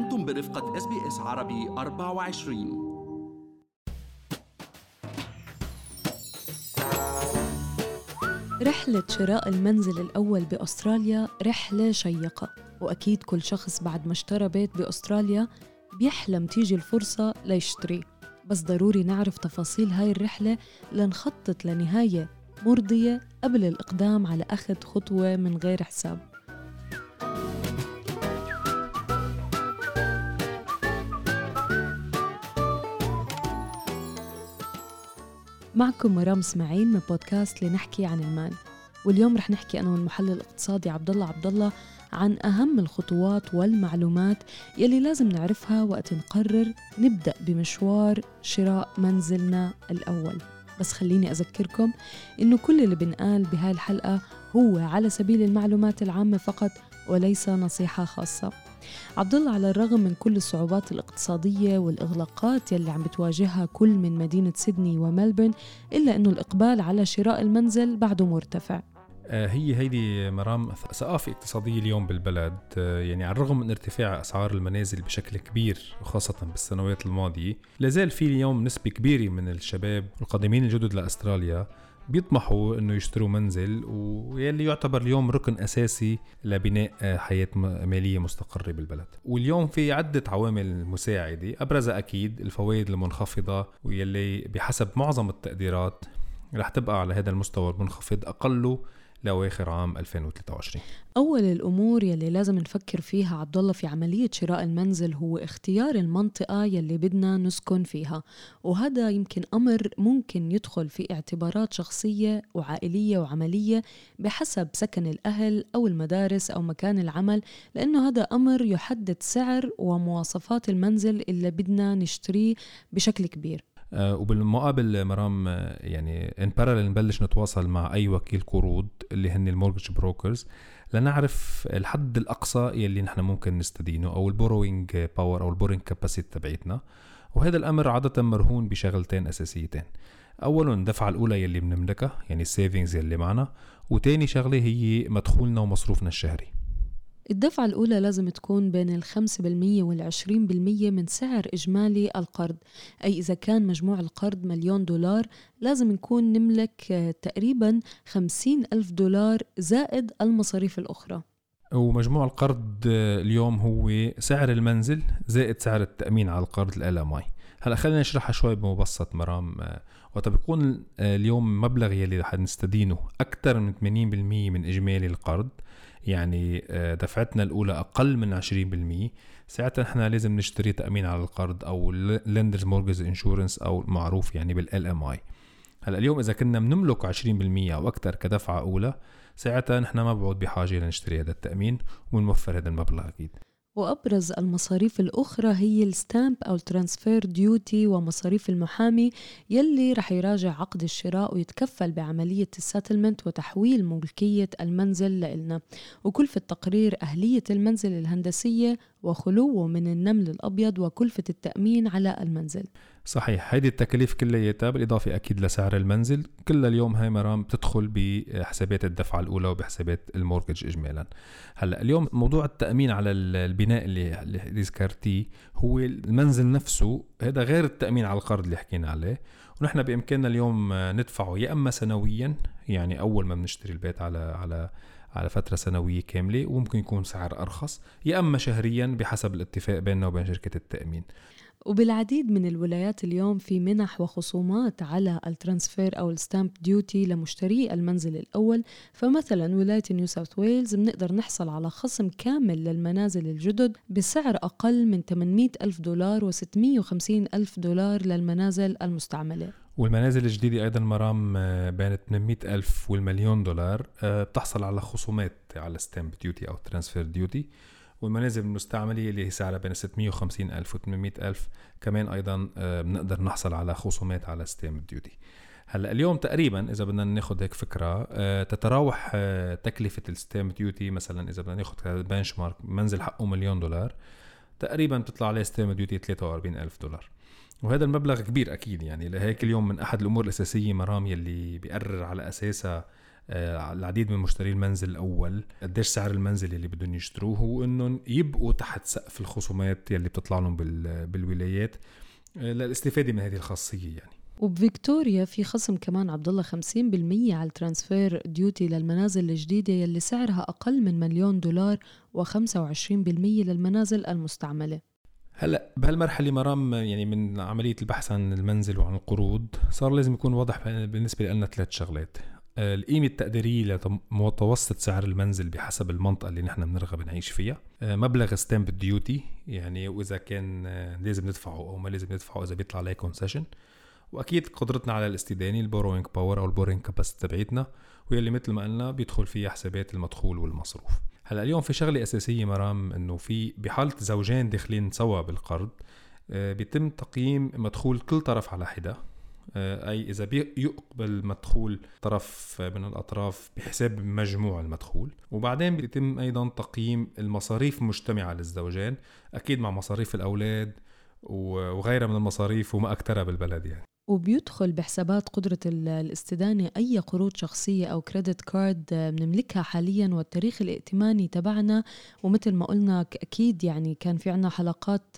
أنتم برفقة SBS عربي 24 رحلة شراء المنزل الأول بأستراليا رحلة شيقة وأكيد كل شخص بعد ما اشترى بيت بأستراليا بيحلم تيجي الفرصة ليشتريه بس ضروري نعرف تفاصيل هاي الرحلة لنخطط لنهاية مرضية قبل الإقدام على أخذ خطوة من غير حساب. معكم مرام إسماعيل من بودكاست لنحكي عن المال واليوم رح نحكي أنا والمحلل الاقتصادي عبد الله عبد الله عن أهم الخطوات والمعلومات يلي لازم نعرفها وقت نقرر نبدأ بمشوار شراء منزلنا الأول. بس خليني أذكركم إنه كل اللي بنقال بهاي الحلقة هو على سبيل المعلومات العامة فقط وليس نصيحة خاصة. عبد الله على الرغم من كل الصعوبات الاقتصادية والإغلاقات يلي عم بتواجهها كل من مدينة سيدني وملبورن إلا أنه الإقبال على شراء المنزل بعده مرتفع. آه، هي هيدي مرام ثقافة اقتصادية اليوم بالبلد. آه، يعني على الرغم من ارتفاع أسعار المنازل بشكل كبير وخاصة بالسنوات الماضية لازال في اليوم نسبة كبيرة من الشباب القادمين الجدد لأستراليا بيطمحوا إنه يشتروا منزل ويلي يعتبر اليوم ركن أساسي لبناء حياة مالية مستقرة بالبلد. واليوم في عدة عوامل مساعدة. ابرزها أكيد الفوائد المنخفضة واللي بحسب معظم التقديرات رح تبقى على هذا المستوى المنخفض اقله لأواخر عام 2023 أول الأمور يلي لازم نفكر فيها عبد الله في عملية شراء المنزل هو اختيار المنطقة يلي بدنا نسكن فيها وهذا يمكن أمر ممكن يدخل في اعتبارات شخصية وعائلية وعملية بحسب سكن الأهل أو المدارس أو مكان العمل لأنه هذا أمر يحدد سعر ومواصفات المنزل اللي بدنا نشتريه بشكل كبير. وبالمقابل مرام آه، يعني in parallel نبلش نتواصل مع أي وكيل قروض اللي هن ال mortgage brokers لنعرف الحد الأقصى يلي نحن ممكن نستدينه أو ال borrowing power أو ال borrowing capacity تبعتنا وهذا الأمر عادة مرهون بشغلتين أساسيتين. اولا الدفعة الأولى يلي بنملكها يعني ال savings يلي معنا وتاني شغلة هي مدخولنا ومصروفنا الشهري. الدفعة الأولى لازم تكون بين الخمسة بالمية والعشرين بالمية من سعر إجمالي القرض. أي إذا كان مجموع القرض مليون دولار لازم نكون نملك آه، تقريبا خمسين ألف دولار زائد المصاريف الأخرى. ومجموع القرض آه، اليوم هو سعر المنزل زائد سعر التأمين على القرض ال اي هلا خلينا نشرحها شوي بمبسط مرام. آه، وقت بيكون اليوم مبلغ يلي رح نستدينه أكثر من 80% من إجمالي القرض. يعني آه، دفعتنا الأولى أقل من 20% ساعتها إحنا لازم نشتري تأمين على القرض أو lenders mortgage insurance أو معروف يعني بال LMI. هلأ اليوم إذا كنا بنملك 20% أو أكثر كدفعة أولى ساعتها نحن ما بعود بحاجة لنشتري هذا التأمين ونوفر هذا المبلغ أكيد. وأبرز المصاريف الأخرى هي ال stamp أو ال transfer duty ومصاريف المحامي يلي رح يراجع عقد الشراء ويتكفل بعملية ال settlement وتحويل ملكية المنزل لإلنا. وكلفة تقرير أهلية المنزل الهندسية وخلوه من النمل الأبيض وكلفة التأمين على المنزل. صحيح. هيدي التكاليف كلياتها بالإضافة أكيد لسعر المنزل. كلها اليوم هاي مرام بتدخل بحسابات الدفعة الأولى وبحسابات المورجج إجمالا. هلأ اليوم موضوع التأمين على البناء اللي اللي ذكرتيه هو المنزل نفسه. هذا غير التأمين على القرض اللي حكينا عليه. ونحن بإمكاننا اليوم ندفعه يا إما سنويا يعني أول ما بنشتري البيت على على على فترة سنوية كاملة وممكن يكون سعر أرخص يا أما شهريا بحسب الاتفاق بيننا وبين شركة التأمين. وبالعديد من الولايات اليوم في منح وخصومات على ال transfer أو ال stamp duty لمشتري المنزل الأول. فمثلا ولاية نيو ساوث ويلز بنقدر نحصل على خصم كامل للمنازل الجدد بسعر أقل من 800 ألف دولار و650 ألف دولار للمنازل المستعملة. والمنازل الجديدة أيضا مرام آه، بين 800 ألف والمليون دولار آه، بتحصل على خصومات على stamp duty أو transfer duty. والمنازل المستعملة اللي هي سعرها بين 650 ألف و 800 ألف كمان أيضا آه، بنقدر نحصل على خصومات على stamp duty. هلأ اليوم تقريبا إذا بدنا ناخذ هيك فكرة تتراوح تكلفة ال stamp duty مثلا إذا بدنا ناخذ benchmark منزل حقه مليون دولار تقريبا بتطلع عليه stamp duty 43 ألف دولار. وهذا المبلغ كبير أكيد يعني لهيك اليوم من أحد الأمور الأساسية مرام يلي بيقرر على أساسها آه، العديد من مشتري المنزل الأول قديش سعر المنزل اللي بدهم يشتروه هو إنهم يبقوا تحت سقف الخصومات يلي بتطلع لهم بالولايات آه، للاستفادة من هذه الخاصية يعني. وبفيكتوريا في خصم كمان عبد الله 50% على ال transfer duty للمنازل الجديدة يلي سعرها أقل من مليون دولار و25% للمنازل المستعملة. هلا بهالمرحلة مرام يعني من عملية البحث عن المنزل وعن القروض صار لازم يكون واضح بالنسبة لنا ثلاث شغلات. آه، القيمة التقديرية لمتوسط سعر المنزل بحسب المنطقة اللي نحن بنرغب نعيش فيها. آه، مبلغ stamp duty يعني وإذا كان آه، لازم ندفعه أو ما لازم ندفعه إذا بيطلع عليه concession وأكيد قدرتنا على الاستدانة ال borrowing power أو ال borrowing capacity تبعيتنا واللي مثل ما قلنا بيدخل فيها حسابات المدخول والمصروف. هلأ اليوم في شغلة أساسية مرام إنه في بحالة زوجين داخلين سوا بالقرض آه، بيتم تقييم مدخول كل طرف على حدة. آه، أي إذا بيقبل مدخول طرف من الأطراف بحساب مجموع المدخول. وبعدين بيتم أيضا تقييم المصاريف المجتمعه للزوجين أكيد مع مصاريف الأولاد وغيرها من المصاريف وما أكثرها بالبلد يعني. وبيدخل بحسابات قدرة الاستدانة أي قروض شخصية أو كريدت كارد بنملكها حاليا والتاريخ الائتماني تبعنا. ومثل ما قلنا أكيد يعني كان في عنا حلقات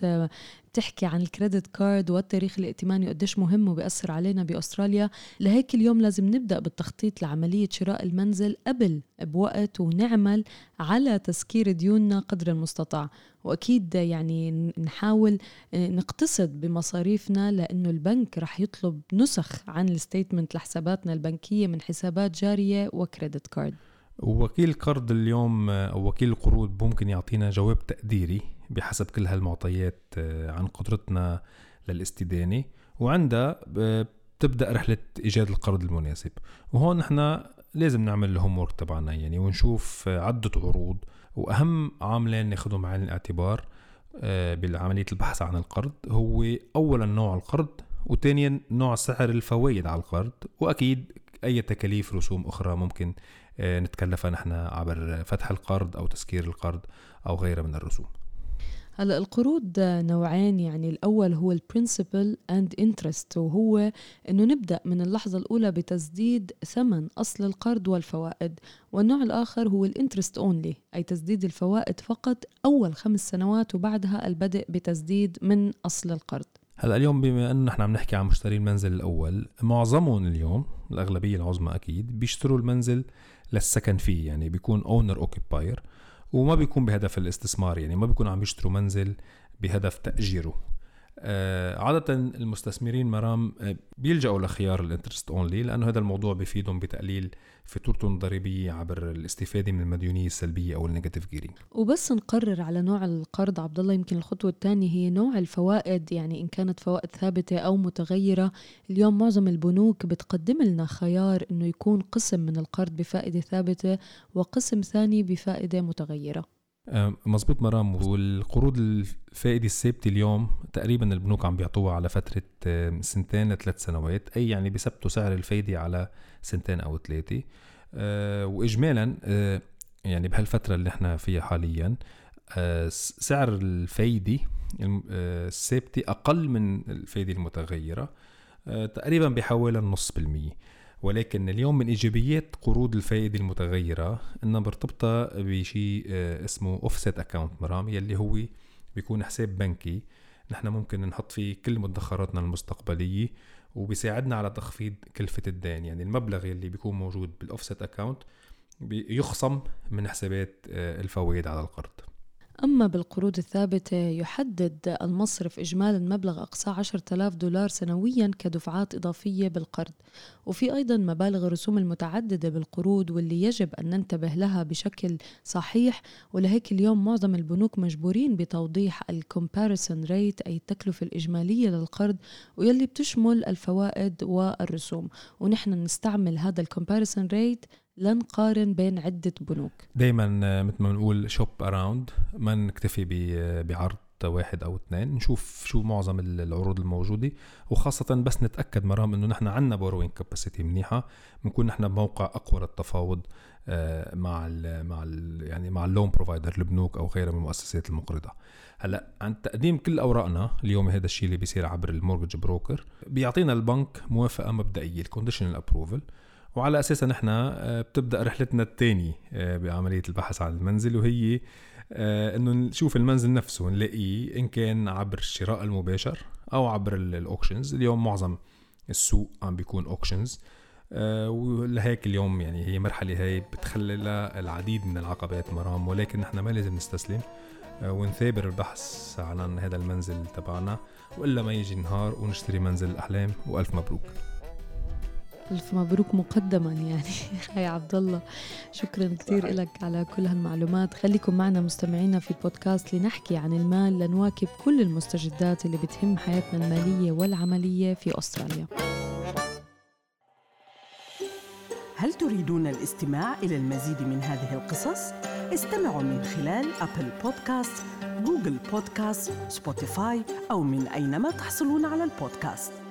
بتحكي عن ال credit card والتاريخ الائتماني وقديش مهم وبيأثر علينا بأستراليا لهيك اليوم لازم نبدأ بالتخطيط لعملية شراء المنزل قبل بوقت ونعمل على تسكير ديوننا قدر المستطاع. وأكيد يعني نحاول نقتصد بمصاريفنا لأنه البنك رح يطلب نسخ عن ال statement لحساباتنا البنكية من حسابات جارية و credit card. ووكيل القرض اليوم أو وكيل القروض ممكن يعطينا جواب تقديري. بحسب كل هالمعطيات آه، عن قدرتنا للاستدانة. وعندها آه، بتبدأ رحلة إيجاد القرض المناسب. وهون نحن لازم نعمل الهوم ورك تبعنا يعني ونشوف عدة عروض. وأهم عاملين ناخذهم بعين الاعتبار آه، بعمليه البحث عن القرض. هو اولا نوع القرض وثانيا نوع سعر الفوائد على القرض. وأكيد أي تكاليف رسوم أخرى ممكن نتكلفها نحن عبر فتح القرض أو تسكير القرض أو غيرها من الرسوم. هلا القروض نوعين يعني الأول هو ال principal and interest وهو إنه نبدأ من اللحظة الأولى بتسديد ثمن أصل القرض والفوائد والنوع الآخر هو ال interest only أي تسديد الفوائد فقط أول خمس سنوات وبعدها البدء بتسديد من أصل القرض. هلا اليوم بما إنه نحن عم نحكي عن مشتري المنزل الأول معظمهم اليوم الأغلبية العظمى أكيد بيشتروا المنزل للسكن فيه يعني بيكون owner occupier وما بيكون بهدف الاستثمار يعني ما بيكون عم يشتروا منزل بهدف تأجيره. عادة المستثمرين مرام آه بيلجأوا لخيار ال interest only لأنه هذا الموضوع بفيدهم بتقليل فاتورتهم الضريبية عبر الاستفادة من المديونية السلبية أو ال negative gearing وبس نقرر على نوع القرض عبد الله يمكن الخطوة الثانية هي نوع الفوائد يعني إن كانت فوائد ثابتة أو متغيرة. اليوم معظم البنوك بتقدم لنا خيار إنه يكون قسم من القرض بفائدة ثابتة وقسم ثاني بفائدة متغيرة. آه، مزبوط مرام. والقروض الفائدة الثابته اليوم تقريبا البنوك عم بيعطوها على فترة آه، سنتين لثلاث سنوات. أي يعني بيثبتوا سعر الفايدة على سنتين أو ثلاثة. آه، واجمالا يعني بهالفترة اللي إحنا فيها حاليا سعر الفايدة الثابته أقل من الفايدة المتغيرة تقريبا بحوالي النص بالمية. ولكن اليوم من إيجابيات قروض الفائدة المتغيرة إنها مرتبطة بشيء آه، اسمه offset account مرام يلي هو بيكون حساب بنكي. نحن ممكن نحط فيه كل مدخراتنا المستقبلية وبيساعدنا على تخفيض كلفة الدين. يعني المبلغ يلي بيكون موجود بال offset account بيخصم من حسابات آه، الفوائد على القرض. أما بالقروض الثابتة يحدد المصرف إجمالي المبلغ أقصى 10,000 دولار سنويا كدفعات إضافية بالقرض. وفي أيضا مبالغ الرسوم المتعددة بالقروض واللي يجب أن ننتبه لها بشكل صحيح. ولهيك اليوم معظم البنوك مجبورين بتوضيح الكومباريسون ريت أي التكلفة الإجمالية للقرض واللي بتشمل الفوائد والرسوم. ونحن نستعمل هذا ال comparison rate لنقارن بين عدة بنوك. دايما آه، مثل ما بنقول shop around ما نكتفي بعرض واحد أو اثنين نشوف شو معظم العروض الموجودة وخاصة بس نتأكد مرام إنه نحن عندنا borrowing capacity منيحة بنكون نحن بموقع أقوى للتفاوض آه، مع ال مع ال يعني مع ال loan provider البنوك أو غيرها من المؤسسات المقرضة. هلأ عند تقديم كل أوراقنا اليوم هذا الشيء اللي بيصير عبر ال mortgage broker بيعطينا البنك موافقة مبدئية ال conditional approval وعلى اساسها نحن آه، بتبدأ رحلتنا الثانية بعملية البحث عن المنزل وهي إنه نشوف المنزل نفسه نلاقيه إن كان عبر الشراء المباشر أو عبر ال auctions اليوم معظم السوق عم بيكون auctions ولهيك اليوم يعني هي مرحلة هي بتخللها العديد من العقبات مرام ولكن نحن ما لازم نستسلم آه، ونثابر البحث عن هذا المنزل تبعنا وإلا ما يجي نهار ونشتري منزل الاحلام وألف مبروك. ألف مبروك مقدما يعني. يا عبد الله شكرا كثير لك على كل هالمعلومات. خليكم معنا مستمعينا في البودكاست لنحكي عن المال لنواكب كل المستجدات اللي بتهم حياتنا المالية والعملية في أستراليا. هل تريدون الاستماع إلى المزيد من هذه القصص؟ استمعوا من خلال أبل بودكاست، جوجل بودكاست، سبوتيفاي أو من أينما تحصلون على البودكاست.